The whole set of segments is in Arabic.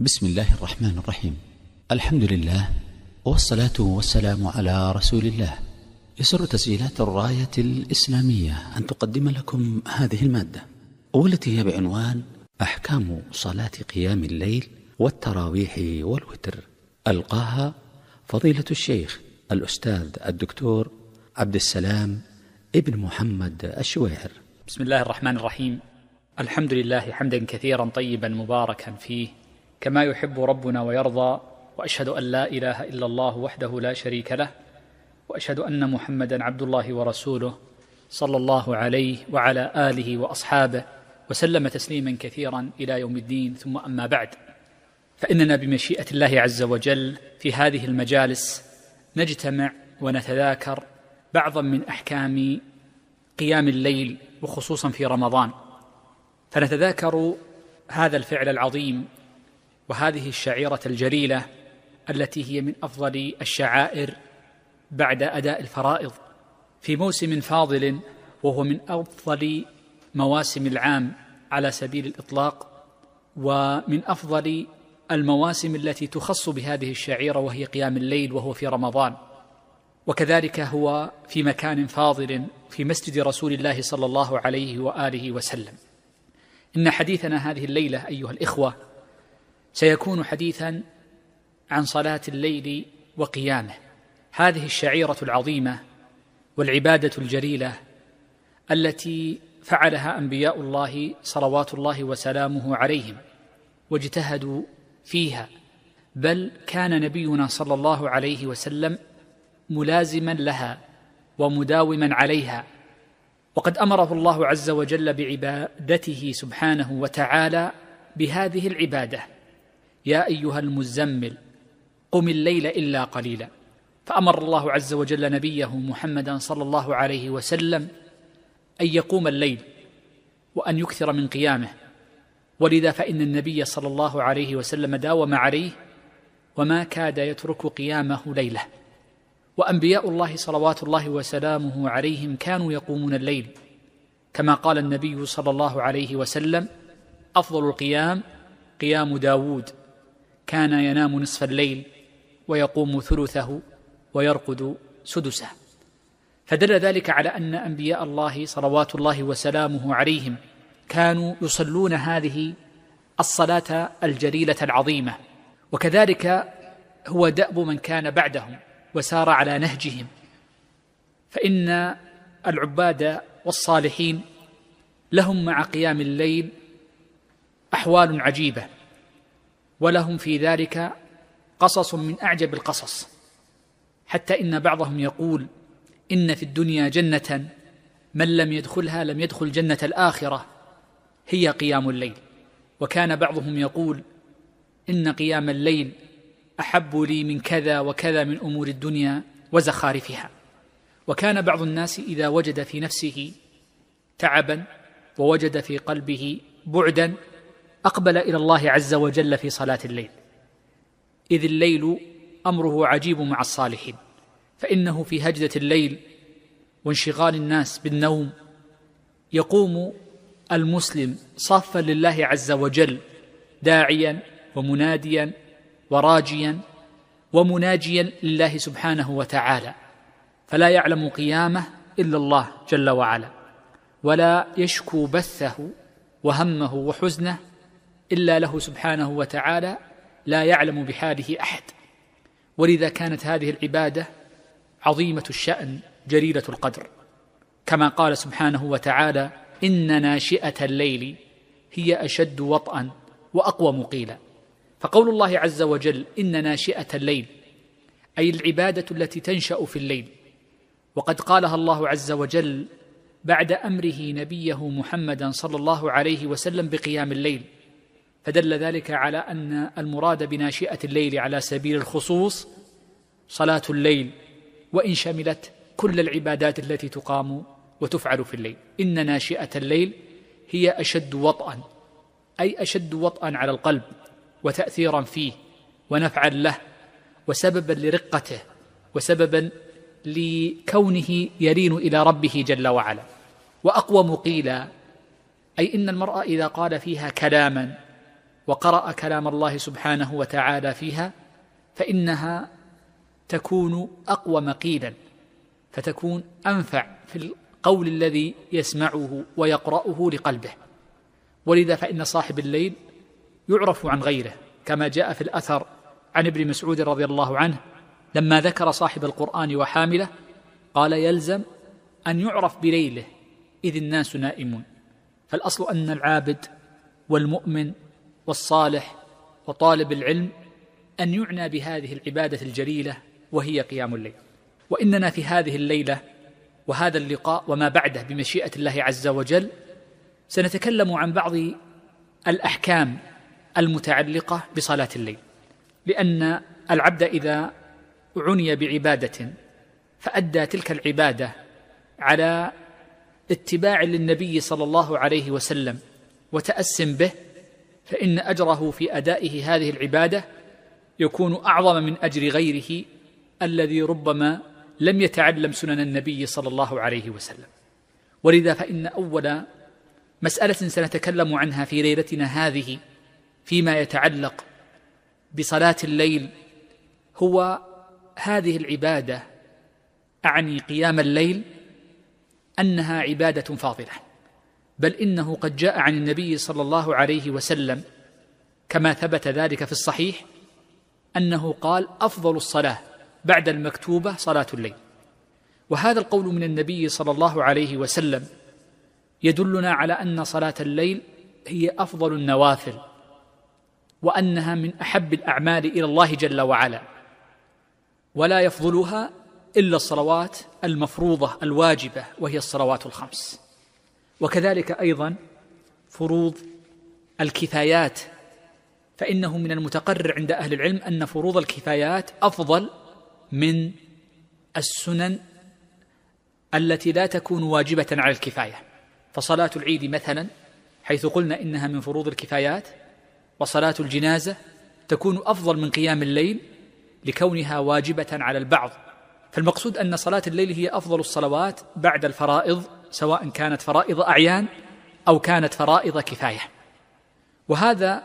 بسم الله الرحمن الرحيم. الحمد لله والصلاة والسلام على رسول الله. يسر تسجيلات الراية الإسلامية أن تقدم لكم هذه المادة والتي هي بعنوان أحكام صلاة قيام الليل والتراويح والوتر. ألقاها فضيلة الشيخ الأستاذ الدكتور عبد السلام ابن محمد الشويعر. بسم الله الرحمن الرحيم. الحمد لله حمدا كثيرا طيبا مباركا فيه كما يحب ربنا ويرضى وأشهد أن لا إله إلا الله وحده لا شريك له وأشهد أن محمدا عبد الله ورسوله صلى الله عليه وعلى آله وأصحابه وسلم تسليما كثيرا إلى يوم الدين. ثم أما بعد فإننا بمشيئة الله عز وجل في هذه المجالس نجتمع ونتذاكر بعضا من أحكام قيام الليل وخصوصا في رمضان. فنتذاكر هذا الفعل العظيم وهذه الشعيرة الجليلة التي هي من أفضل الشعائر بعد أداء الفرائض. في موسم فاضل وهو من أفضل مواسم العام على سبيل الإطلاق ومن أفضل المواسم التي تخص بهذه الشعيرة وهي قيام الليل وهو في رمضان. وكذلك هو في مكان فاضل في مسجد رسول الله صلى الله عليه وآله وسلم. إن حديثنا هذه الليلة أيها الإخوة سيكون حديثا عن صلاة الليل وقيامه. هذه الشعيرة العظيمة والعبادة الجليلة التي فعلها أنبياء الله صلوات الله وسلامه عليهم واجتهدوا فيها. بل كان نبينا صلى الله عليه وسلم ملازما لها ومداوما عليها. وقد أمره الله عز وجل بعبادته سبحانه وتعالى بهذه العبادة. يا أيها المزمل قم الليل إلا قليلا. فأمر الله عز وجل نبيه محمدا صلى الله عليه وسلم أن يقوم الليل وأن يكثر من قيامه. ولذا فإن النبي صلى الله عليه وسلم داوم عليه وما كاد يترك قيامه ليلة. وأنبياء الله صلوات الله وسلامه عليهم كانوا يقومون الليل. كما قال النبي صلى الله عليه وسلم أفضل القيام قيام داود. كان ينام نصف الليل ويقوم ثلثه ويرقد سدسه. فدل ذلك على أن أنبياء الله صلوات الله وسلامه عليهم كانوا يصلون هذه الصلاة الجليلة العظيمة وكذلك هو دأب من كان بعدهم وسار على نهجهم. فإن العباد والصالحين لهم مع قيام الليل أحوال عجيبة. ولهم في ذلك قصص من أعجب القصص. حتى إن بعضهم يقول إن في الدنيا جنة من لم يدخلها لم يدخل جنة الآخرة هي قيام الليل. وكان بعضهم يقول إن قيام الليل أحب لي من كذا وكذا من أمور الدنيا وزخارفها. وكان بعض الناس إذا وجد في نفسه تعبا ووجد في قلبه بعدا أقبل إلى الله عز وجل في صلاة الليل. إذ الليل أمره عجيب مع الصالحين فإنه في هجدة الليل وانشغال الناس بالنوم يقوم المسلم صافا لله عز وجل داعيا ومناديا وراجيا ومناجيا لله سبحانه وتعالى. فلا يعلم قيامه إلا الله جل وعلا ولا يشكو بثه وهمه وحزنه إلا له سبحانه وتعالى لا يعلم بحاله أحد. ولذا كانت هذه العبادة عظيمة الشأن جليله القدر. كما قال سبحانه وتعالى إن ناشئة الليل هي أشد وطئا واقوم قيلا فقول الله عز وجل إن ناشئة الليل أي العبادة التي تنشأ في الليل. وقد قالها الله عز وجل بعد أمره نبيه محمدا صلى الله عليه وسلم بقيام الليل. فدل ذلك على أن المراد بناشئة الليل على سبيل الخصوص صلاة الليل وإن شملت كل العبادات التي تقام وتفعل في الليل. إن ناشئة الليل هي أشد وطئا أي أشد وطئا على القلب وتاثيرا فيه ونفعا له وسببا لرقته وسببا لكونه يلين إلى ربه جل وعلا. وأقوم قيلا أي إن المرء إذا قال فيها كلاما وقرأ كلام الله سبحانه وتعالى فيها فإنها تكون أقوى مقيلا فتكون أنفع في القول الذي يسمعه ويقرأه لقلبه. ولذا فإن صاحب الليل يعرف عن غيره كما جاء في الأثر عن ابن مسعود رضي الله عنه لما ذكر صاحب القرآن وحامله قال يلزم أن يعرف بليله إذ الناس نائمون. فالأصل أن العابد والمؤمن والصالح وطالب العلم أن يعنى بهذه العبادة الجليلة وهي قيام الليل. وإننا في هذه الليلة وهذا اللقاء وما بعده بمشيئة الله عز وجل سنتكلم عن بعض الأحكام المتعلقة بصلاة الليل. لأن العبد إذا عني بعبادة فأدى تلك العبادة على اتباع للنبي صلى الله عليه وسلم وتأسم به فإن أجره في أدائه هذه العبادة يكون أعظم من أجر غيره الذي ربما لم يتعلم سنن النبي صلى الله عليه وسلم. ولذا فإن أول مسألة سنتكلم عنها في ليلتنا هذه فيما يتعلق بصلاة الليل هو هذه العبادة أعني قيام الليل أنها عبادة فاضلة. بل إنه قد جاء عن النبي صلى الله عليه وسلم كما ثبت ذلك في الصحيح أنه قال أفضل الصلاة بعد المكتوبة صلاة الليل. وهذا القول من النبي صلى الله عليه وسلم يدلنا على أن صلاة الليل هي أفضل النوافل وأنها من أحب الأعمال إلى الله جل وعلا ولا يفضلها إلا الصلوات المفروضة الواجبة وهي الصلوات الخمس. وكذلك أيضا فروض الكفايات فإنه من المتقرر عند أهل العلم أن فروض الكفايات أفضل من السنن التي لا تكون واجبة على الكفاية. فصلاة العيد مثلا حيث قلنا إنها من فروض الكفايات وصلاة الجنازة تكون أفضل من قيام الليل لكونها واجبة على البعض. فالمقصود أن صلاة الليل هي أفضل الصلوات بعد الفرائض سواء كانت فرائض أعيان أو كانت فرائض كفاية. وهذا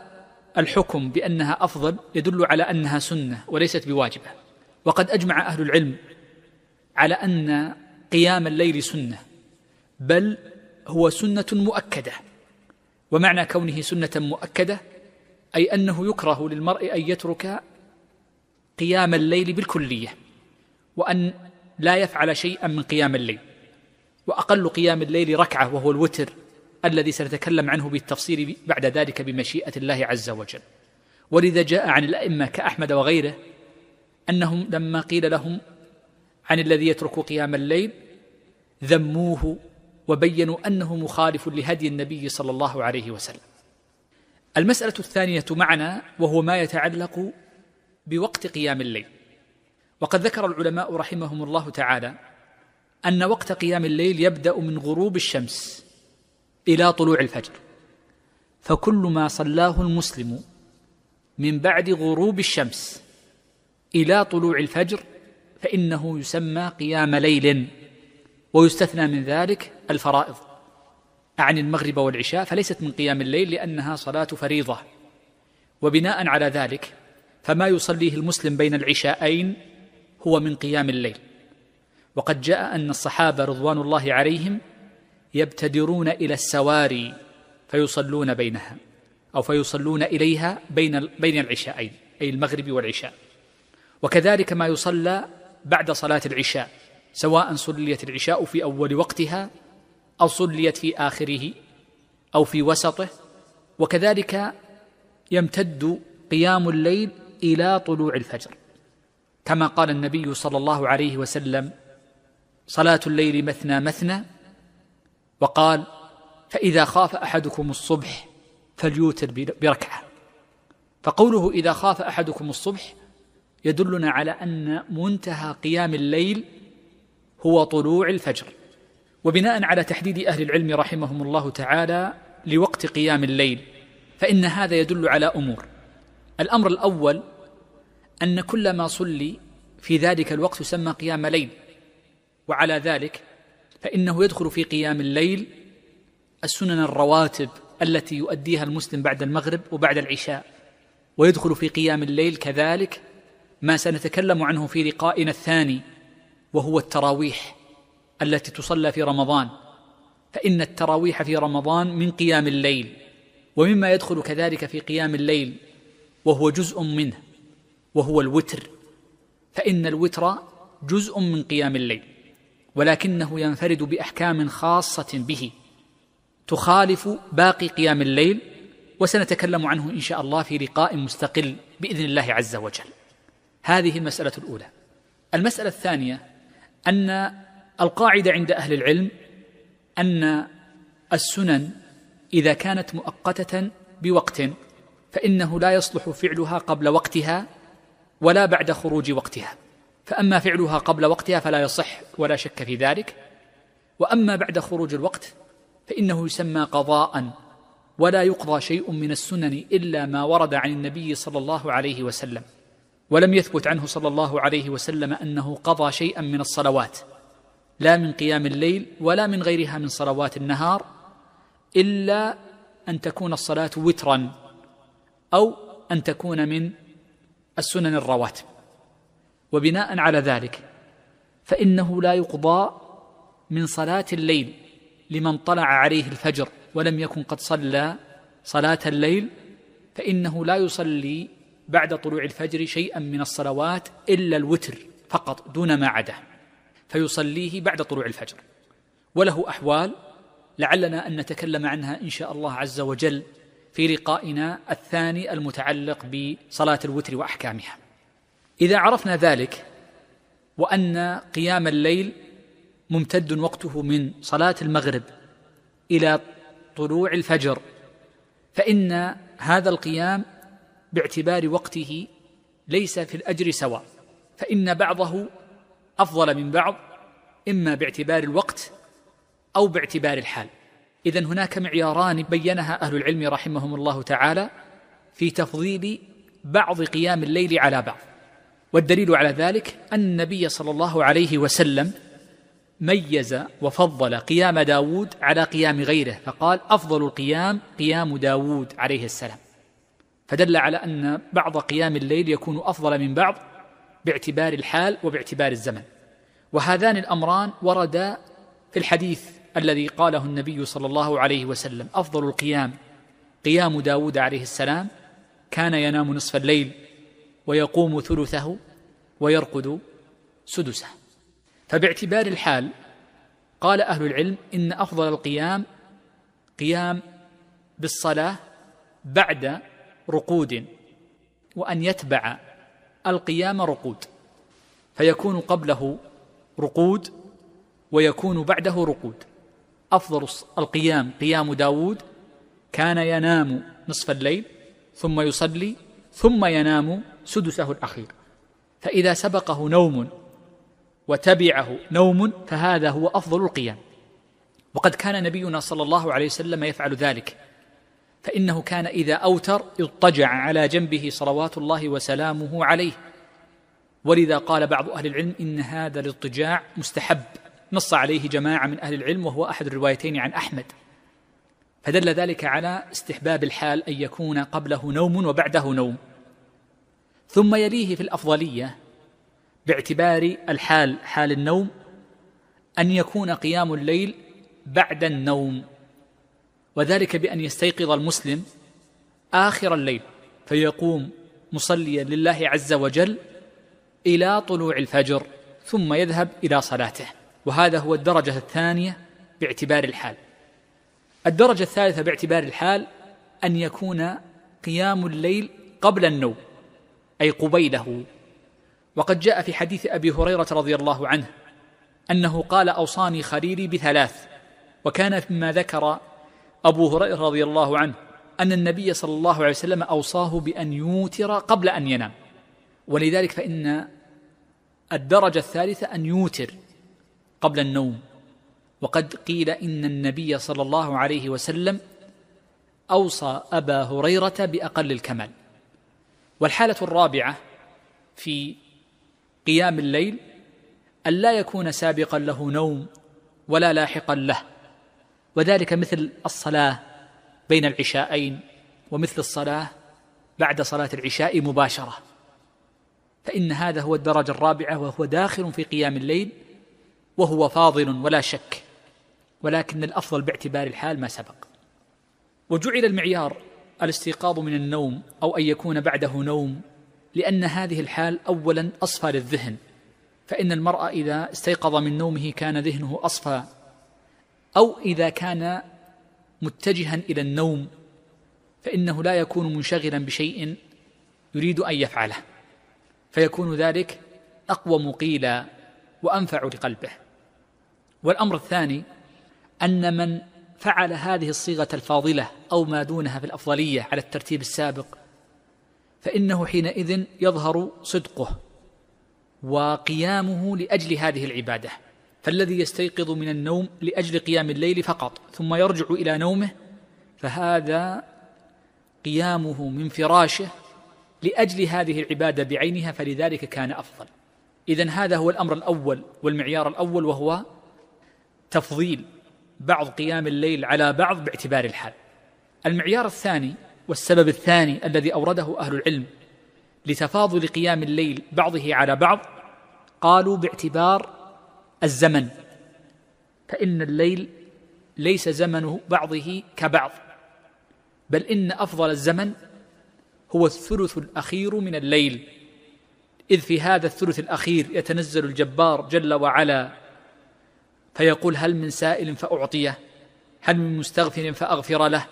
الحكم بأنها أفضل يدل على أنها سنة وليست بواجبة. وقد أجمع أهل العلم على أن قيام الليل سنة بل هو سنة مؤكدة. ومعنى كونه سنة مؤكدة أي أنه يكره للمرء أن يترك قيام الليل بالكلية وأن لا يفعل شيئا من قيام الليل. وأقل قيام الليل ركعة وهو الوتر الذي سنتكلم عنه بالتفصيل بعد ذلك بمشيئة الله عز وجل. ولذا جاء عن الأئمة كأحمد وغيره أنهم لما قيل لهم عن الذي يترك قيام الليل ذموه وبينوا أنه مخالف لهدي النبي صلى الله عليه وسلم. المسألة الثانية معنا وهو ما يتعلق بوقت قيام الليل. وقد ذكر العلماء رحمهم الله تعالى أن وقت قيام الليل يبدأ من غروب الشمس إلى طلوع الفجر. فكل ما صلاه المسلم من بعد غروب الشمس إلى طلوع الفجر فإنه يسمى قيام ليل ويستثنى من ذلك الفرائض. عن المغرب والعشاء فليست من قيام الليل لأنها صلاة فريضة. وبناء على ذلك فما يصليه المسلم بين العشاءين هو من قيام الليل. وقد جاء أن الصحابة رضوان الله عليهم يبتدرون إلى السواري فيصلون بينها أو فيصلون إليها بين بين العشاءين أي المغرب والعشاء. وكذلك ما يصلى بعد صلاة العشاء سواء صليت العشاء في أول وقتها أو صليت في آخره أو في وسطه. وكذلك يمتد قيام الليل إلى طلوع الفجر كما قال النبي صلى الله عليه وسلم صلاة الليل مثنى مثنى وقال فإذا خاف أحدكم الصبح فليوتر بركعة. فقوله إذا خاف أحدكم الصبح يدلنا على أن منتهى قيام الليل هو طلوع الفجر. وبناء على تحديد أهل العلم رحمهم الله تعالى لوقت قيام الليل فإن هذا يدل على أمور. الأمر الأول أن كل ما صلي في ذلك الوقت يسمى قيام ليل. وعلى ذلك فإنه يدخل في قيام الليل السنن الرواتب التي يؤديها المسلم بعد المغرب وبعد العشاء ويدخل في قيام الليل كذلك ما سنتكلم عنه في لقائنا الثاني وهو التراويح التي تصلى في رمضان. فإن التراويح في رمضان من قيام الليل ومما يدخل كذلك في قيام الليل وهو جزء منه وهو الوتر. فإن الوتر جزء من قيام الليل. ولكنه ينفرد بأحكام خاصة به. تخالف باقي قيام الليل وسنتكلم عنه إن شاء الله في لقاء مستقل بإذن الله عز وجل. هذه المسألة الأولى. المسألة الثانية أن القاعدة عند أهل العلم أن السنن إذا كانت مؤقتة بوقت فإنه لا يصلح فعلها قبل وقتها ولا بعد خروج وقتها. فأما فعلها قبل وقتها فلا يصح ولا شك في ذلك. وأما بعد خروج الوقت فإنه يسمى قضاء ولا يقضى شيء من السنن إلا ما ورد عن النبي صلى الله عليه وسلم. ولم يثبت عنه صلى الله عليه وسلم أنه قضى شيئا من الصلوات لا من قيام الليل ولا من غيرها من صلوات النهار إلا أن تكون الصلاة وترا أو أن تكون من السنن الرواتب. وبناء على ذلك فإنه لا يقضى من صلاة الليل لمن طلع عليه الفجر ولم يكن قد صلى صلاة الليل فإنه لا يصلي بعد طلوع الفجر شيئا من الصلوات إلا الوتر فقط دون ما عدا فيصليه بعد طلوع الفجر. وله أحوال لعلنا أن نتكلم عنها إن شاء الله عز وجل في لقائنا الثاني المتعلق بصلاة الوتر وأحكامها. إذا عرفنا ذلك وأن قيام الليل ممتد وقته من صلاة المغرب إلى طلوع الفجر فإن هذا القيام باعتبار وقته ليس في الأجر سواء فإن بعضه أفضل من بعض إما باعتبار الوقت أو باعتبار الحال. إذا هناك معياران بينها أهل العلم رحمهم الله تعالى في تفضيل بعض قيام الليل على بعض. والدليل على ذلك أن النبي صلى الله عليه وسلم ميز وفضل قيام داود على قيام غيره فقال أفضل القيام قيام داود عليه السلام. فدل على أن بعض قيام الليل يكون أفضل من بعض باعتبار الحال وباعتبار الزمن. وهذان الأمران وردا في الحديث الذي قاله النبي صلى الله عليه وسلم. أفضل القيام قيام داود عليه السلام كان ينام نصف الليل. ويقوم ثلثه ويرقد سدسه. فباعتبار الحال قال أهل العلم إن أفضل القيام قيام بالصلاة بعد رقود وأن يتبع القيام رقود فيكون قبله رقود ويكون بعده رقود. أفضل القيام قيام داود كان ينام نصف الليل ثم يصلي ثم ينام سدسه الأخير. فإذا سبقه نوم وتبعه نوم فهذا هو أفضل القيام. وقد كان نبينا صلى الله عليه وسلم يفعل ذلك. فإنه كان إذا أوتر اضطجع على جنبه صلوات الله وسلامه عليه. ولذا قال بعض أهل العلم إن هذا الاضطجاع مستحب. نص عليه جماعة من أهل العلم وهو أحد الروايتين عن أحمد. فدل ذلك على استحباب الحال أن يكون قبله نوم وبعده نوم. ثم يليه في الأفضلية باعتبار الحال حال النوم أن يكون قيام الليل بعد النوم وذلك بأن يستيقظ المسلم آخر الليل فيقوم مصليا لله عز وجل إلى طلوع الفجر ثم يذهب إلى صلاته وهذا هو الدرجة الثانية باعتبار الحال. الدرجة الثالثة باعتبار الحال أن يكون قيام الليل قبل النوم. أي قبيله. وقد جاء في حديث أبي هريرة رضي الله عنه أنه قال أوصاني خليلي بثلاث وكان مما ذكر أبو هريرة رضي الله عنه أن النبي صلى الله عليه وسلم أوصاه بأن يوتر قبل أن ينام. ولذلك فإن الدرجة الثالثة أن يوتر قبل النوم. وقد قيل إن النبي صلى الله عليه وسلم أوصى أبا هريرة بأقل الكمال. والحالة الرابعة في قيام الليل أن لا يكون سابقا له نوم ولا لاحقا له وذلك مثل الصلاة بين العشاءين ومثل الصلاة بعد صلاة العشاء مباشرة فإن هذا هو الدرجة الرابعة وهو داخل في قيام الليل وهو فاضل ولا شك ولكن الأفضل باعتبار الحال ما سبق. وجعل المعيار الاستيقاظ من النوم أو أن يكون بعده نوم لأن هذه الحال أولا أصفى للذهن. فإن المرء إذا استيقظ من نومه كان ذهنه أصفى أو إذا كان متجها إلى النوم فإنه لا يكون منشغلا بشيء يريد أن يفعله. فيكون ذلك أقوم قيلا وأنفع لقلبه. والأمر الثاني أن من فعل هذه الصيغة الفاضلة أو ما دونها في الأفضلية على الترتيب السابق فإنه حينئذ يظهر صدقه وقيامه لأجل هذه العبادة. فالذي يستيقظ من النوم لأجل قيام الليل فقط ثم يرجع إلى نومه فهذا قيامه من فراشه لأجل هذه العبادة بعينها فلذلك كان أفضل. إذن هذا هو الأمر الأول والمعيار الأول وهو تفضيل بعض قيام الليل على بعض باعتبار الحال. المعيار الثاني والسبب الثاني الذي أورده أهل العلم لتفاضل قيام الليل بعضه على بعض قالوا باعتبار الزمن فإن الليل ليس زمن بعضه كبعض بل إن أفضل الزمن هو الثلث الأخير من الليل إذ في هذا الثلث الأخير يتنزل الجبار جل وعلا فيقول هل من سائل فأعطيه هل من مستغفر فأغفر له.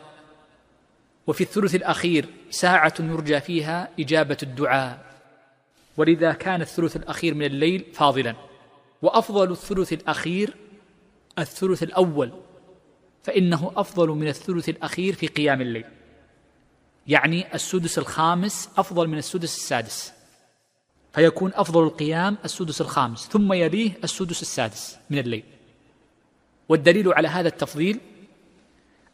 وفي الثلث الأخير ساعة يرجى فيها إجابة الدعاء. ولذا كان الثلث الأخير من الليل فاضلا. وأفضل الثلث الأخير الثلث الأول فإنه أفضل من الثلث الأخير في قيام الليل. يعني السدس الخامس أفضل من السدس السادس. فيكون أفضل القيام السدس الخامس ثم يليه السدس السادس من الليل. والدليل على هذا التفضيل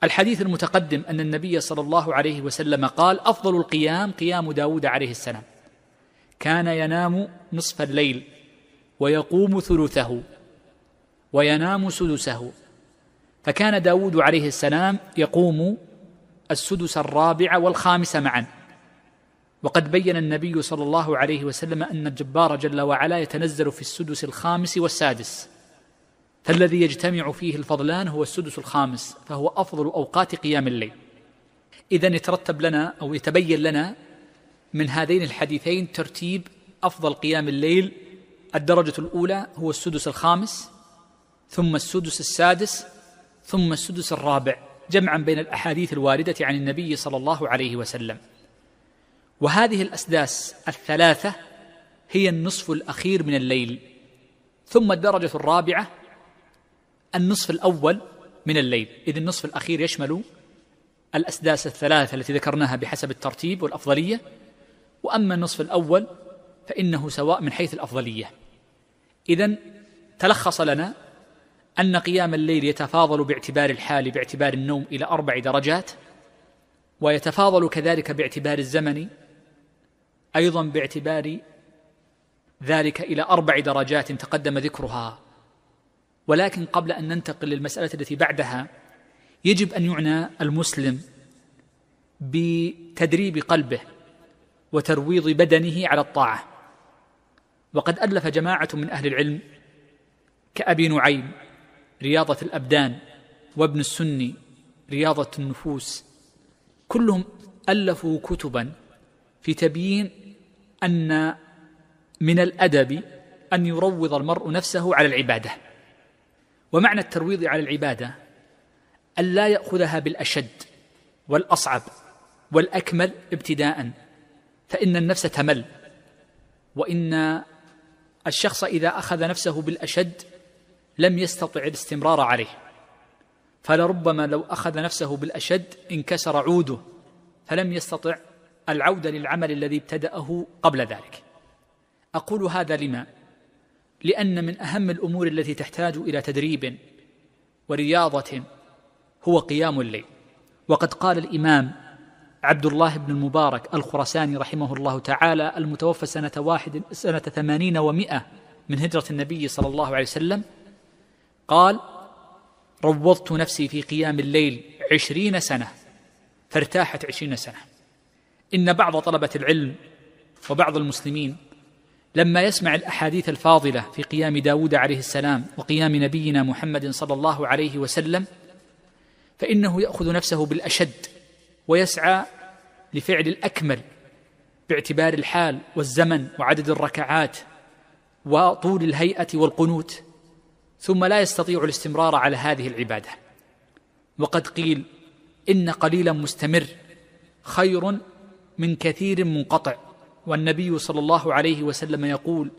الحديث المتقدم أن النبي صلى الله عليه وسلم قال أفضل القيام قيام داود عليه السلام. كان ينام نصف الليل ويقوم ثلثه وينام سدسه. فكان داود عليه السلام يقوم السدس الرابع والخامس معا. وقد بين النبي صلى الله عليه وسلم أن الجبار جل وعلا يتنزل في السدس الخامس والسادس. فالذي يجتمع فيه الفضلان هو السدس الخامس فهو أفضل أوقات قيام الليل. إذا يترتب لنا أو يتبين لنا من هذين الحديثين ترتيب أفضل قيام الليل. الدرجة الأولى هو السدس الخامس ثم السدس السادس ثم السدس الرابع جمعا بين الأحاديث الواردة عن النبي صلى الله عليه وسلم. وهذه الأسداس الثلاثة هي النصف الأخير من الليل. ثم الدرجة الرابعة النصف الأول من الليل. إذ النصف الأخير يشمل الأسداس الثلاثة التي ذكرناها بحسب الترتيب والأفضلية. وأما النصف الأول فإنه سواء من حيث الأفضلية. إذا تلخص لنا أن قيام الليل يتفاضل باعتبار الحال باعتبار النوم إلى أربع درجات ويتفاضل كذلك باعتبار الزمن أيضا باعتبار ذلك إلى أربع درجات تقدم ذكرها. ولكن قبل أن ننتقل للمسألة التي بعدها يجب أن يعنى المسلم بتدريب قلبه وترويض بدنه على الطاعة. وقد ألف جماعة من أهل العلم كأبي نعيم رياضة الأبدان وابن السني رياضة النفوس كلهم ألفوا كتبا في تبيين أن من الأدب أن يروض المرء نفسه على العبادة. ومعنى الترويض على العبادة أن لا يأخذها بالأشد والأصعب والأكمل ابتداء فإن النفس تمل. وإن الشخص إذا أخذ نفسه بالأشد لم يستطع الاستمرار عليه. فلربما لو أخذ نفسه بالأشد انكسر عوده فلم يستطع العودة للعمل الذي ابتدأه قبل ذلك. أقول هذا لما؟ لأن من أهم الأمور التي تحتاج إلى تدريب ورياضة هو قيام الليل. وقد قال الإمام عبد الله بن المبارك الخرساني رحمه الله تعالى المتوفى سنة واحد سنة ثمانين ومائة من هجرة النبي صلى الله عليه وسلم قال روضت نفسي في قيام الليل عشرين سنة فارتاحت عشرين سنة. إن بعض طلبة العلم وبعض المسلمين لما يسمع الأحاديث الفاضلة في قيام داود عليه السلام وقيام نبينا محمد صلى الله عليه وسلم فإنه يأخذ نفسه بالأشد ويسعى لفعل الأكمل باعتبار الحال والزمن وعدد الركعات وطول الهيئة والقنوت ثم لا يستطيع الاستمرار على هذه العبادة. وقد قيل إن قليلا مستمر خير من كثير منقطع. والنبي صلى الله عليه وسلم يقول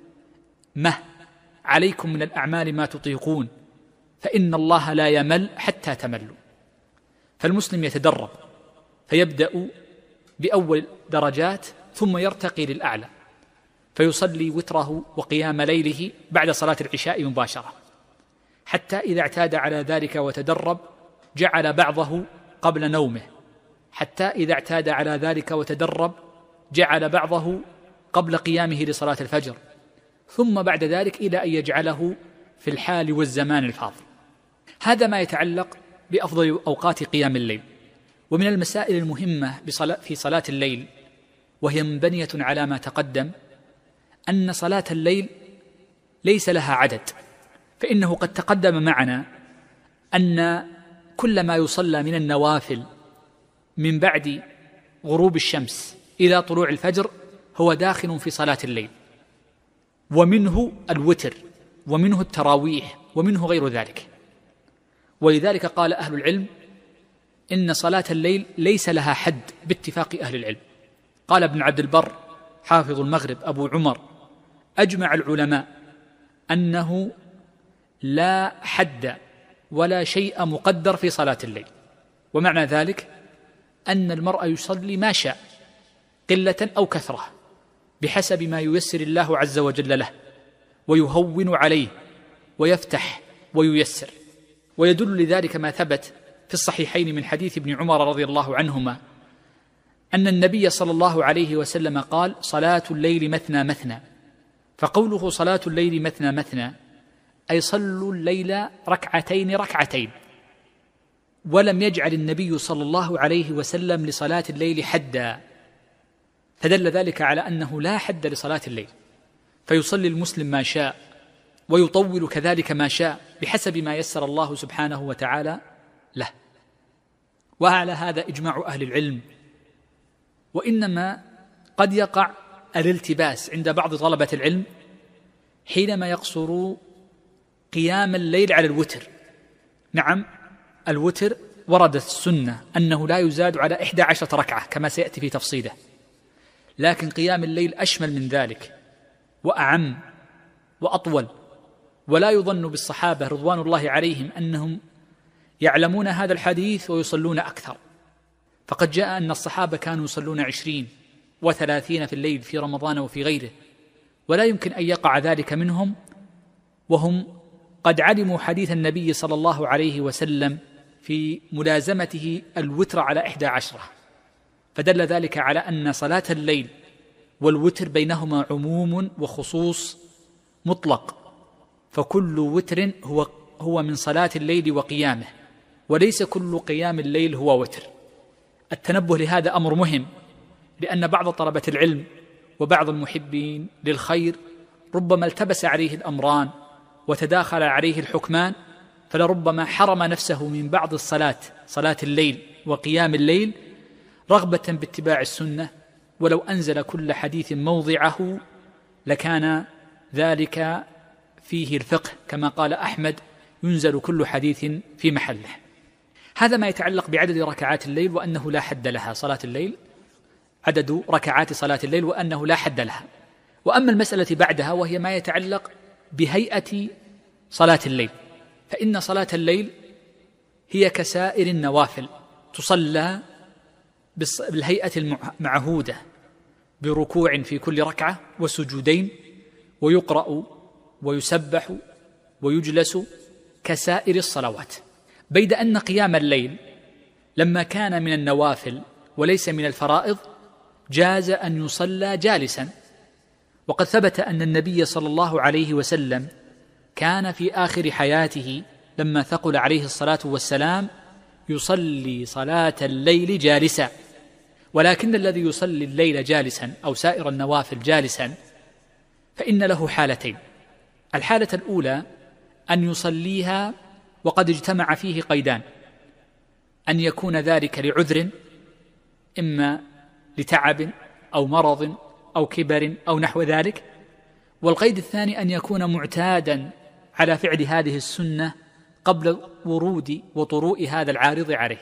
مه عليكم من الأعمال ما تطيقون فإن الله لا يمل حتى تملوا. فالمسلم يتدرب فيبدأ بأول درجات ثم يرتقي للأعلى فيصلي وتره وقيام ليله بعد صلاة العشاء مباشرة حتى إذا اعتاد على ذلك وتدرب جعل بعضه قبل نومه حتى إذا اعتاد على ذلك وتدرب جعل بعضه قبل قيامه لصلاة الفجر ثم بعد ذلك إلى أن يجعله في الحال والزمان الفاضل هذا ما يتعلق بأفضل أوقات قيام الليل. ومن المسائل المهمة في صلاة الليل وهي منبنية على ما تقدم أن صلاة الليل ليس لها عدد فإنه قد تقدم معنا أن كل ما يصلى من النوافل من بعد غروب الشمس إلى طلوع الفجر هو داخل في صلاة الليل. ومنه الوتر ومنه التراويح ومنه غير ذلك. ولذلك قال أهل العلم إن صلاة الليل ليس لها حد باتفاق أهل العلم. قال ابن عبد البر حافظ المغرب أبو عمر أجمع العلماء أنه لا حد ولا شيء مقدر في صلاة الليل. ومعنى ذلك أن المرء يصلي ما شاء. قلة أو كثرة بحسب ما ييسر الله عز وجل له ويهون عليه ويفتح وييسر. ويدل لذلك ما ثبت في الصحيحين من حديث ابن عمر رضي الله عنهما أن النبي صلى الله عليه وسلم قال صلاة الليل مثنى مثنى فقوله صلاة الليل مثنى مثنى أي صلوا الليل ركعتين ركعتين. ولم يجعل النبي صلى الله عليه وسلم لصلاة الليل حدا. فدل ذلك على أنه لا حد لصلاة الليل فيصلي المسلم ما شاء ويطول كذلك ما شاء بحسب ما يسر الله سبحانه وتعالى له. وعلى هذا إجماع أهل العلم وإنما قد يقع الالتباس عند بعض طلبة العلم حينما يقصر قيام الليل على الوتر. نعم الوتر وردت السنة أنه لا يزاد على إحدى عشرة ركعة كما سيأتي في تفصيله. لكن قيام الليل أشمل من ذلك وأعم وأطول. ولا يظن بالصحابة رضوان الله عليهم أنهم يعلمون هذا الحديث ويصلون أكثر. فقد جاء أن الصحابة كانوا يصلون عشرين وثلاثين في الليل في رمضان وفي غيره ولا يمكن أن يقع ذلك منهم وهم قد علموا حديث النبي صلى الله عليه وسلم في ملازمته الوتر على إحدى عشرة. فدل ذلك على أن صلاة الليل والوتر بينهما عموم وخصوص مطلق فكل وتر هو هو من صلاة الليل وقيامه وليس كل قيام الليل هو وتر. التنبه لهذا أمر مهم لأن بعض طلبة العلم وبعض المحبين للخير ربما التبس عليه الأمران وتداخل عليه الحكمان فلربما حرم نفسه من بعض الصلاة صلاة الليل وقيام الليل رغبة باتباع السنة ولو أنزل كل حديث موضعه لكان ذلك فيه الفقه كما قال أحمد ينزل كل حديث في محله. هذا ما يتعلق بعدد ركعات الليل وأنه لا حد لها صلاة الليل عدد ركعات صلاة الليل وأنه لا حد لها. وأما المسألة بعدها وهي ما يتعلق بهيئة صلاة الليل فإن صلاة الليل هي كسائر النوافل تصلى بالهيئة المعهودة بركوع في كل ركعة وسجودين ويقرأ ويسبح ويجلس كسائر الصلوات. بيد أن قيام الليل لما كان من النوافل وليس من الفرائض جاز أن يصلى جالسا. وقد ثبت أن النبي صلى الله عليه وسلم كان في آخر حياته لما ثقل عليه الصلاة والسلام يصلي صلاة الليل جالسا. ولكن الذي يصلي الليل جالسا أو سائر النوافل جالسا فإن له حالتين. الحالة الأولى أن يصليها وقد اجتمع فيه قيدان. أن يكون ذلك لعذر إما لتعب أو مرض أو كبر أو نحو ذلك. والقيد الثاني أن يكون معتادا على فعل هذه السنة قبل ورود وطروء هذا العارض عليه.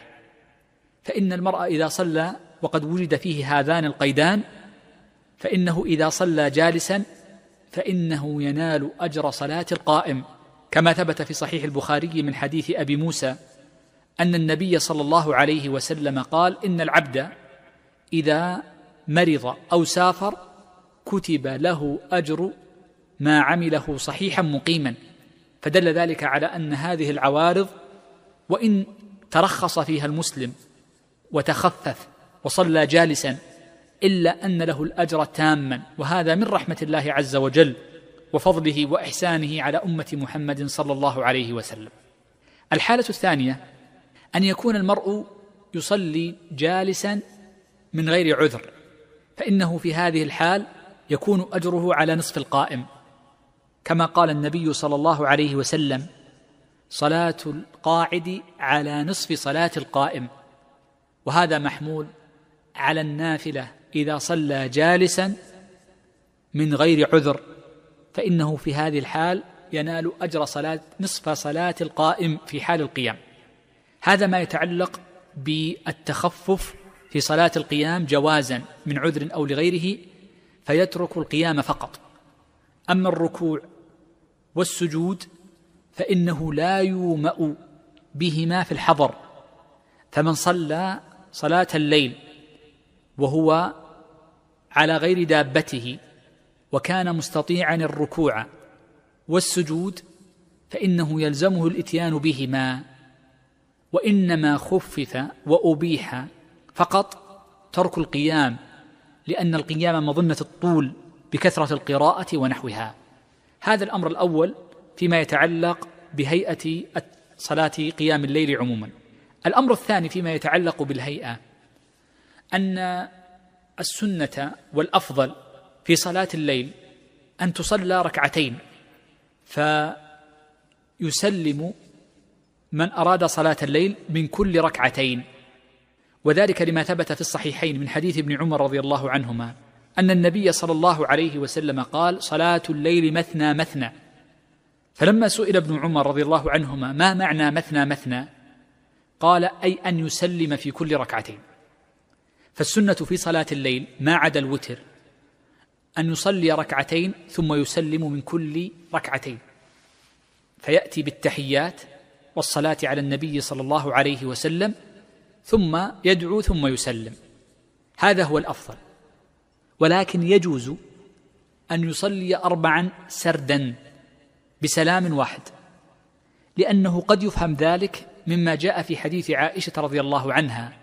فإن المرء إذا صلى وقد وجد فيه هذان القيدان فإنه إذا صلى جالسا فإنه ينال أجر صلاة القائم. كما ثبت في صحيح البخاري من حديث أبي موسى أن النبي صلى الله عليه وسلم قال إن العبد إذا مرض أو سافر كتب له أجر ما عمله صحيحا مقيما. فدل ذلك على أن هذه العوارض وإن ترخص فيها المسلم وتخفف وصلى جالسا إلا أن له الأجر تاما وهذا من رحمة الله عز وجل وفضله وإحسانه على أمة محمد صلى الله عليه وسلم. الحالة الثانية أن يكون المرء يصلي جالسا من غير عذر فإنه في هذه الحال يكون أجره على نصف القائم. كما قال النبي صلى الله عليه وسلم صلاة القاعد على نصف صلاة القائم. وهذا محمول على النافلة إذا صلى جالسا من غير عذر فإنه في هذه الحال ينال أجر صلاة نصف صلاة القائم في حال القيام. هذا ما يتعلق بالتخفف في صلاة القيام جوازا من عذر أو لغيره فيترك القيام فقط. أما الركوع والسجود فإنه لا يومأ بهما في الحضر فمن صلى صلاة الليل وهو على غير دابته وكان مستطيعا الركوع والسجود فإنه يلزمه الإتيان بهما وإنما خفف وأبيح فقط ترك القيام لأن القيام مظنة الطول بكثرة القراءة ونحوها. هذا الأمر الأول فيما يتعلق بهيئة صلاة قيام الليل عموما. الأمر الثاني فيما يتعلق بالهيئة أن السنة والأفضل في صلاة الليل أن تصلى ركعتين فيسلم من أراد صلاة الليل من كل ركعتين. وذلك لما ثبت في الصحيحين من حديث ابن عمر رضي الله عنهما أن النبي صلى الله عليه وسلم قال صلاة الليل مثنى مثنى. فلما سئل ابن عمر رضي الله عنهما ما معنى مثنى مثنى؟ قال أي أن يسلم في كل ركعتين. فالسنة في صلاة الليل ما عدا الوتر أن يصلي ركعتين ثم يسلم من كل ركعتين. فيأتي بالتحيات والصلاة على النبي صلى الله عليه وسلم ثم يدعو ثم يسلم. هذا هو الأفضل. ولكن يجوز أن يصلي أربعا سردا بسلام واحد لأنه قد يفهم ذلك مما جاء في حديث عائشة رضي الله عنها.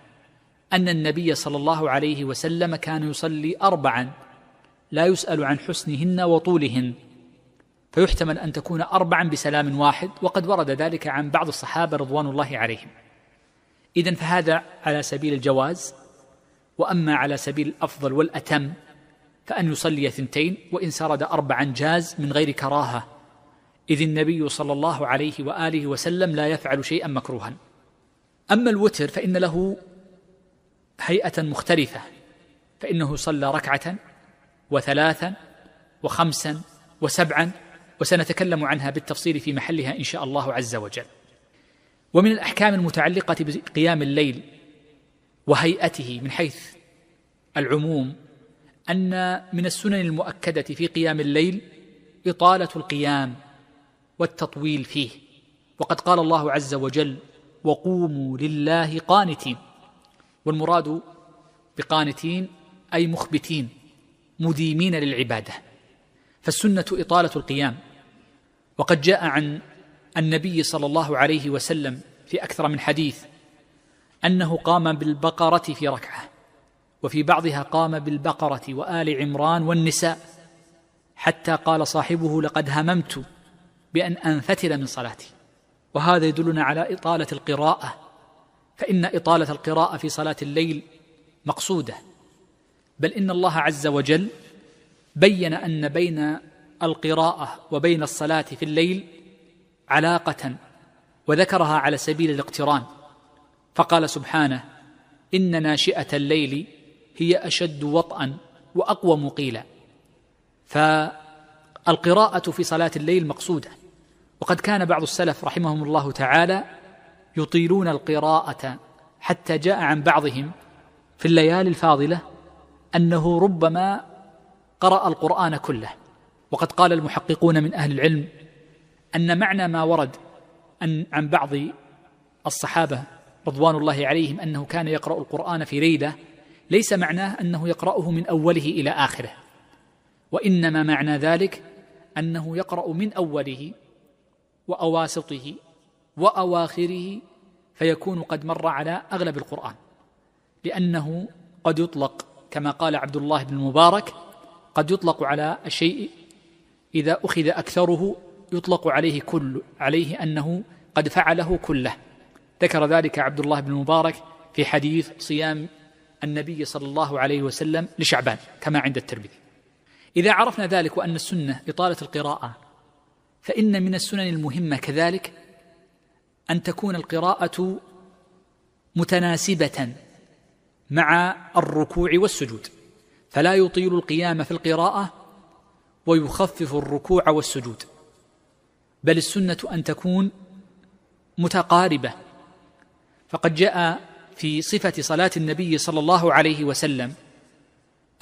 أن النبي صلى الله عليه وسلم كان يصلي أربعا لا يسأل عن حسنهن وطولهن. فيحتمل أن تكون أربعا بسلام واحد وقد ورد ذلك عن بعض الصحابة رضوان الله عليهم. إذن فهذا على سبيل الجواز. وأما على سبيل الأفضل والأتم فأن يصلي ثنتين وإن سرد أربعا جاز من غير كراهة. إذ النبي صلى الله عليه وآله وسلم لا يفعل شيئا مكروها. أما الوتر فإن له هيئة مختلفة فإنه صلى ركعة وثلاثا وخمسا وسبعا وسنتكلم عنها بالتفصيل في محلها إن شاء الله عز وجل. ومن الأحكام المتعلقة بقيام الليل وهيئته من حيث العموم أن من السنن المؤكدة في قيام الليل إطالة القيام والتطويل فيه وقد قال الله عز وجل وقوموا لله قانتين والمراد بقانتين أي مخبتين مديمين للعبادة. فالسنة إطالة القيام. وقد جاء عن النبي صلى الله عليه وسلم في أكثر من حديث أنه قام بالبقرة في ركعة وفي بعضها قام بالبقرة وآل عمران والنساء حتى قال صاحبه لقد هممت بأن أنفتل من صلاتي. وهذا يدلنا على إطالة القراءة فإن إطالة القراءة في صلاة الليل مقصودة بل إن الله عز وجل بين أن بين القراءة وبين الصلاة في الليل علاقة وذكرها على سبيل الاقتران فقال سبحانه إن ناشئة الليل هي أشد وطئا واقوم قيلا فالقراءة في صلاة الليل مقصودة. وقد كان بعض السلف رحمهم الله تعالى يطيلون القراءة حتى جاء عن بعضهم في الليالي الفاضلة أنه ربما قرأ القرآن كله. وقد قال المحققون من أهل العلم أن معنى ما ورد أن عن بعض الصحابة رضوان الله عليهم أنه كان يقرأ القرآن في ليلة ليس معناه أنه يقرأه من أوله إلى آخره. وإنما معنى ذلك أنه يقرأ من أوله وأواسطه وأواخره فيكون قد مر على أغلب القرآن لأنه قد يطلق كما قال عبد الله بن المبارك قد يطلق على الشيء إذا أخذ أكثره يطلق عليه كل عليه أنه قد فعله كله. ذكر ذلك عبد الله بن المبارك في حديث صيام النبي صلى الله عليه وسلم لشعبان كما عند الترمذي. إذا عرفنا ذلك وأن السنة إطالة القراءة فإن من السنن المهمة كذلك أن تكون القراءة متناسبة مع الركوع والسجود فلا يطيل القيام في القراءة ويخفف الركوع والسجود بل السنة أن تكون متقاربة. فقد جاء في صفة صلاة النبي صلى الله عليه وسلم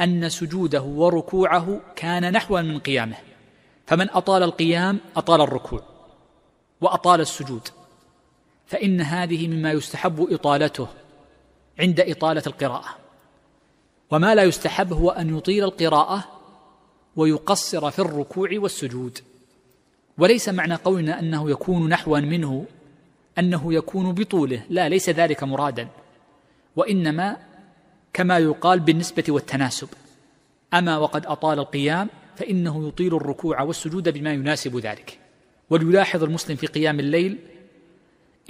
أن سجوده وركوعه كان نحوا من قيامه فمن أطال القيام أطال الركوع وأطال السجود. فإن هذه مما يستحب إطالته عند إطالة القراءة. وما لا يستحب هو أن يطيل القراءة ويقصر في الركوع والسجود. وليس معنى قولنا أنه يكون نحوا منه أنه يكون بطوله. لا ليس ذلك مرادا. وإنما كما يقال بالنسبة والتناسب. أما وقد أطال القيام فإنه يطيل الركوع والسجود بما يناسب ذلك. وليلاحظ المسلم في قيام الليل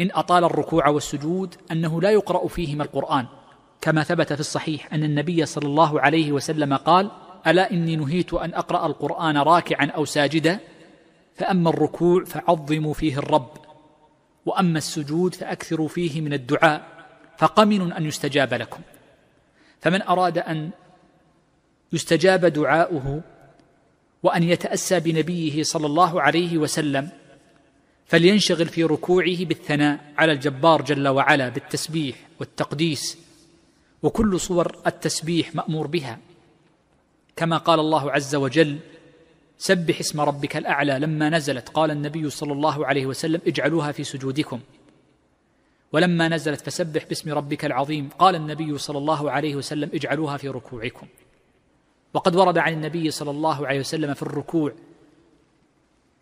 إن أطال الركوع والسجود أنه لا يقرأ فيهما القرآن كما ثبت في الصحيح أن النبي صلى الله عليه وسلم قال ألا إني نهيت أن أقرأ القرآن راكعا أو ساجدا؟ فأما الركوع فعظموا فيه الرب وأما السجود فأكثروا فيه من الدعاء فقمن أن يستجاب لكم. فمن أراد أن يستجاب دعاؤه وأن يتأسى بنبيه صلى الله عليه وسلم فلينشغل في ركوعه بالثناء على الجبار جل وعلا بالتسبيح والتقديس وكل صور التسبيح مأمور بها. كما قال الله عز وجل سبح اسم ربك الأعلى لما نزلت. قال النبي صلى الله عليه وسلم اجعلوها في سجودكم. ولما نزلت فسبح باسم ربك العظيم. قال النبي صلى الله عليه وسلم اجعلوها في ركوعكم. وقد ورد عن النبي صلى الله عليه وسلم في الركوع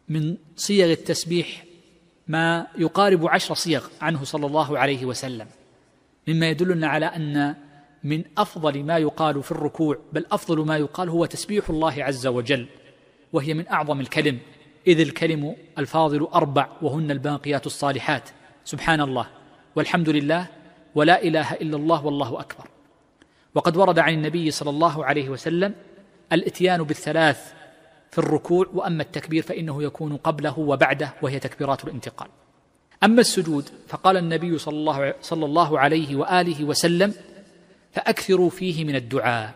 من صيغ التسبيح ما يقارب عشر صيغ عنه صلى الله عليه وسلم. مما يدلنا على أن من أفضل ما يقال في الركوع بل أفضل ما يقال هو تسبيح الله عز وجل وهي من أعظم الكلم. إذ الكلم الفاضل أربع وهن الباقيات الصالحات. سبحان الله والحمد لله ولا إله إلا الله والله أكبر. وقد ورد عن النبي صلى الله عليه وسلم الإتيان بالثلاث في الركوع وأما التكبير فإنه يكون قبله وبعده وهي تكبيرات الانتقال. أما السجود فقال النبي صلى الله صلى الله عليه وآله وسلم فأكثروا فيه من الدعاء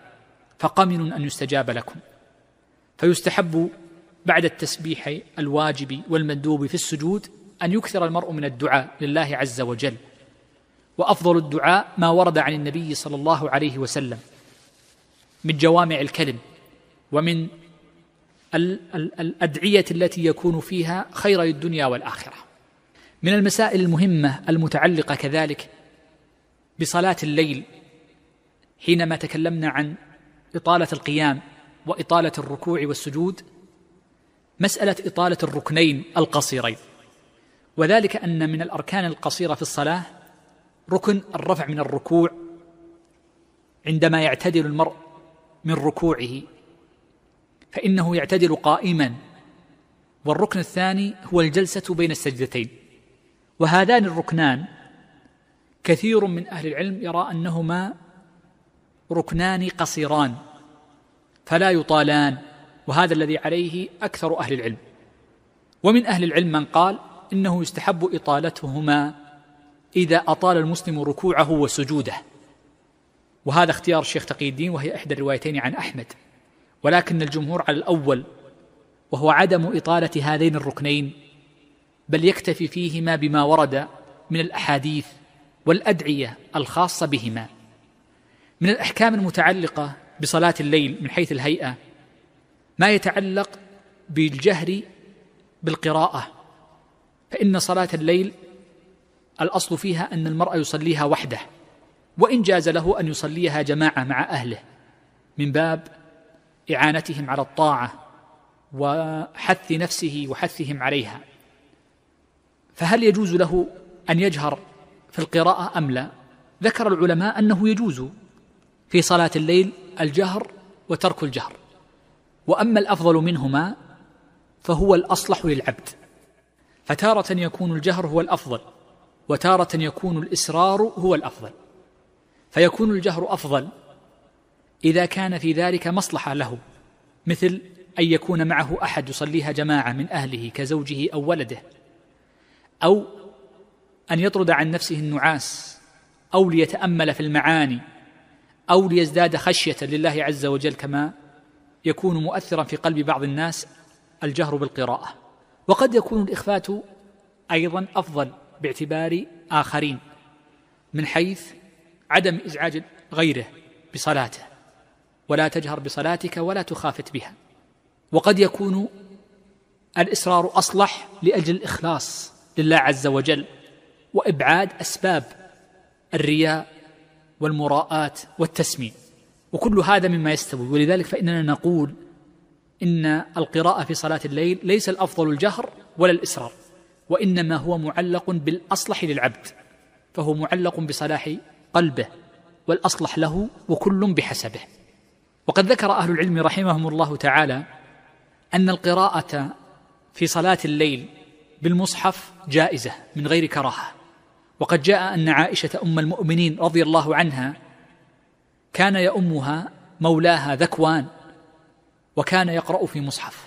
فقمن أن يستجاب لكم. فيستحب بعد التسبيح الواجب والمندوب في السجود أن يكثر المرء من الدعاء لله عز وجل. وأفضل الدعاء ما ورد عن النبي صلى الله عليه وسلم من جوامع الكلم ومن الأدعية التي يكون فيها خير الدنيا والآخرة. من المسائل المهمة المتعلقة كذلك بصلاة الليل حينما تكلمنا عن إطالة القيام وإطالة الركوع والسجود مسألة إطالة الركنين القصيرين. وذلك أن من الأركان القصيرة في الصلاة ركن الرفع من الركوع عندما يعتدل المرء من ركوعه. فإنه يعتدل قائما. والركن الثاني هو الجلسة بين السجدتين. وهذان الركنان كثير من أهل العلم يرى أنهما ركنان قصيران فلا يطالان وهذا الذي عليه أكثر أهل العلم. ومن أهل العلم من قال إنه يستحب إطالتهما إذا أطال المسلم ركوعه وسجوده. وهذا اختيار الشيخ تقي الدين وهي إحدى الروايتين عن أحمد. ولكن الجمهور على الأول وهو عدم إطالة هذين الركنين بل يكتفي فيهما بما ورد من الأحاديث والأدعية الخاصة بهما. من الأحكام المتعلقة بصلاة الليل من حيث الهيئة ما يتعلق بالجهر بالقراءة فإن صلاة الليل الأصل فيها أن المرء يصليها وحده وإن جاز له أن يصليها جماعة مع أهله. من باب إعانتهم على الطاعة وحث نفسه وحثهم عليها. فهل يجوز له أن يجهر في القراءة أم لا؟ ذكر العلماء أنه يجوز في صلاة الليل الجهر وترك الجهر. وأما الأفضل منهما فهو الأصلح للعبد. فتارة يكون الجهر هو الأفضل وتارة يكون الاصرار هو الأفضل. فيكون الجهر أفضل إذا كان في ذلك مصلحة له مثل أن يكون معه أحد يصليها جماعة من أهله كزوجه أو ولده أو أن يطرد عن نفسه النعاس أو ليتأمل في المعاني أو ليزداد خشية لله عز وجل كما يكون مؤثرا في قلب بعض الناس الجهر بالقراءة. وقد يكون الإخفات أيضا أفضل باعتبار آخرين من حيث عدم إزعاج غيره بصلاته. ولا تجهر بصلاتك ولا تخافت بها. وقد يكون الإصرار أصلح لأجل الإخلاص لله عز وجل وإبعاد أسباب الرياء والمراءات والتسميع وكل هذا مما يستوي. ولذلك فإننا نقول إن القراءة في صلاة الليل ليس الأفضل الجهر ولا الإصرار وإنما هو معلق بالأصلح للعبد فهو معلق بصلاح قلبه والأصلح له وكل بحسبه. وقد ذكر أهل العلم رحمهم الله تعالى أن القراءة في صلاة الليل بالمصحف جائزة من غير كراهة. وقد جاء أن عائشة أم المؤمنين رضي الله عنها كان يؤمها مولاها ذكوان وكان يقرأ في مصحف.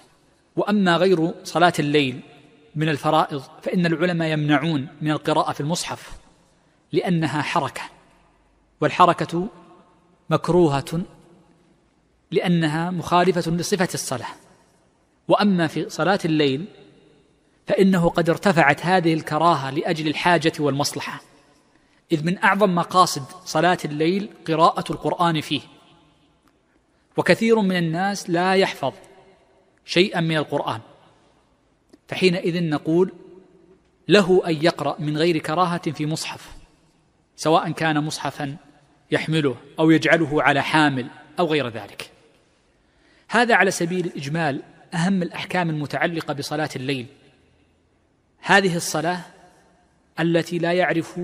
وأما غير صلاة الليل من الفرائض فإن العلماء يمنعون من القراءة في المصحف لأنها حركة والحركة مكروهة لأنها مخالفة لصفة الصلاة. وأما في صلاة الليل فإنه قد ارتفعت هذه الكراهة لأجل الحاجة والمصلحة إذ من أعظم مقاصد صلاة الليل قراءة القرآن فيه. وكثير من الناس لا يحفظ شيئا من القرآن فحينئذ نقول له أن يقرأ من غير كراهة في مصحف سواء كان مصحفا يحمله أو يجعله على حامل أو غير ذلك. هذا على سبيل الإجمال أهم الأحكام المتعلقة بصلاة الليل. هذه الصلاة التي لا يعرف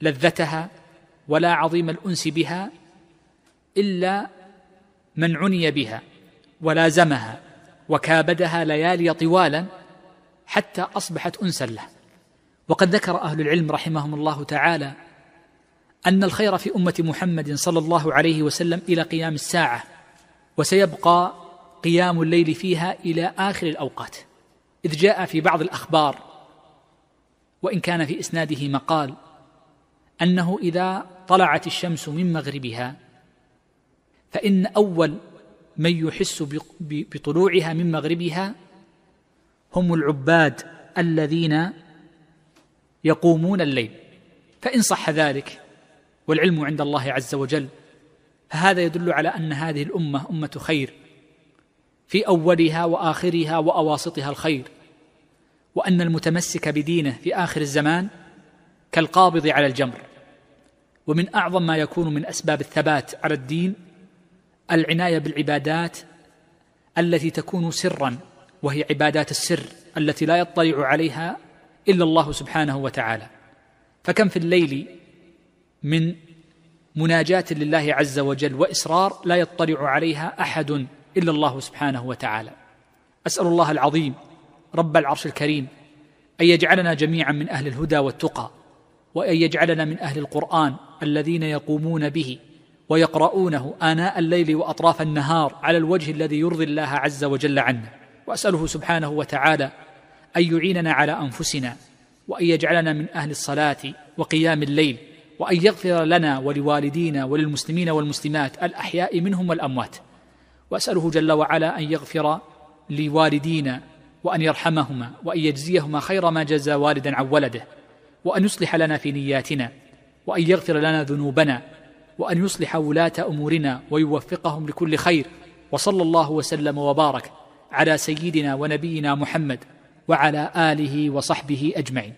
لذتها ولا عظيم الأنس بها إلا من عني بها ولازمها وكابدها ليالي طوالا حتى أصبحت انسا له. وقد ذكر أهل العلم رحمهم الله تعالى أن الخير في أمة محمد صلى الله عليه وسلم إلى قيام الساعة وسيبقى قيام الليل فيها إلى آخر الأوقات. إذ جاء في بعض الأخبار وإن كان في إسناده مقال أنه إذا طلعت الشمس من مغربها فإن أول من يحس بطلوعها من مغربها هم العباد الذين يقومون الليل. فإن صح ذلك والعلم عند الله عز وجل فهذا يدل على أن هذه الأمة أمة خير في أولها وآخرها وأواسطها الخير وأن المتمسك بدينه في آخر الزمان كالقابض على الجمر. ومن أعظم ما يكون من أسباب الثبات على الدين العناية بالعبادات التي تكون سرا وهي عبادات السر التي لا يطلع عليها إلا الله سبحانه وتعالى. فكم في الليل من مناجاة لله عز وجل وإصرار لا يطلع عليها أحد إلا الله سبحانه وتعالى. أسأل الله العظيم رب العرش الكريم أن يجعلنا جميعا من أهل الهدى والتقى وأن يجعلنا من أهل القرآن الذين يقومون به ويقرؤونه آناء الليل وأطراف النهار على الوجه الذي يرضي الله عز وجل عنا وأسأله سبحانه وتعالى أن يعيننا على أنفسنا وأن يجعلنا من أهل الصلاة وقيام الليل وأن يغفر لنا ولوالدينا وللمسلمين والمسلمات الأحياء منهم والأموات. وأسأله جل وعلا أن يغفر لوالدينا وأن يرحمهما وأن يجزيهما خير ما جزى والدا عن ولده وأن يصلح لنا في نياتنا وأن يغفر لنا ذنوبنا وأن يصلح ولاة أمورنا ويوفقهم لكل خير. وصلى الله وسلم وبارك على سيدنا ونبينا محمد وعلى آله وصحبه أجمعين.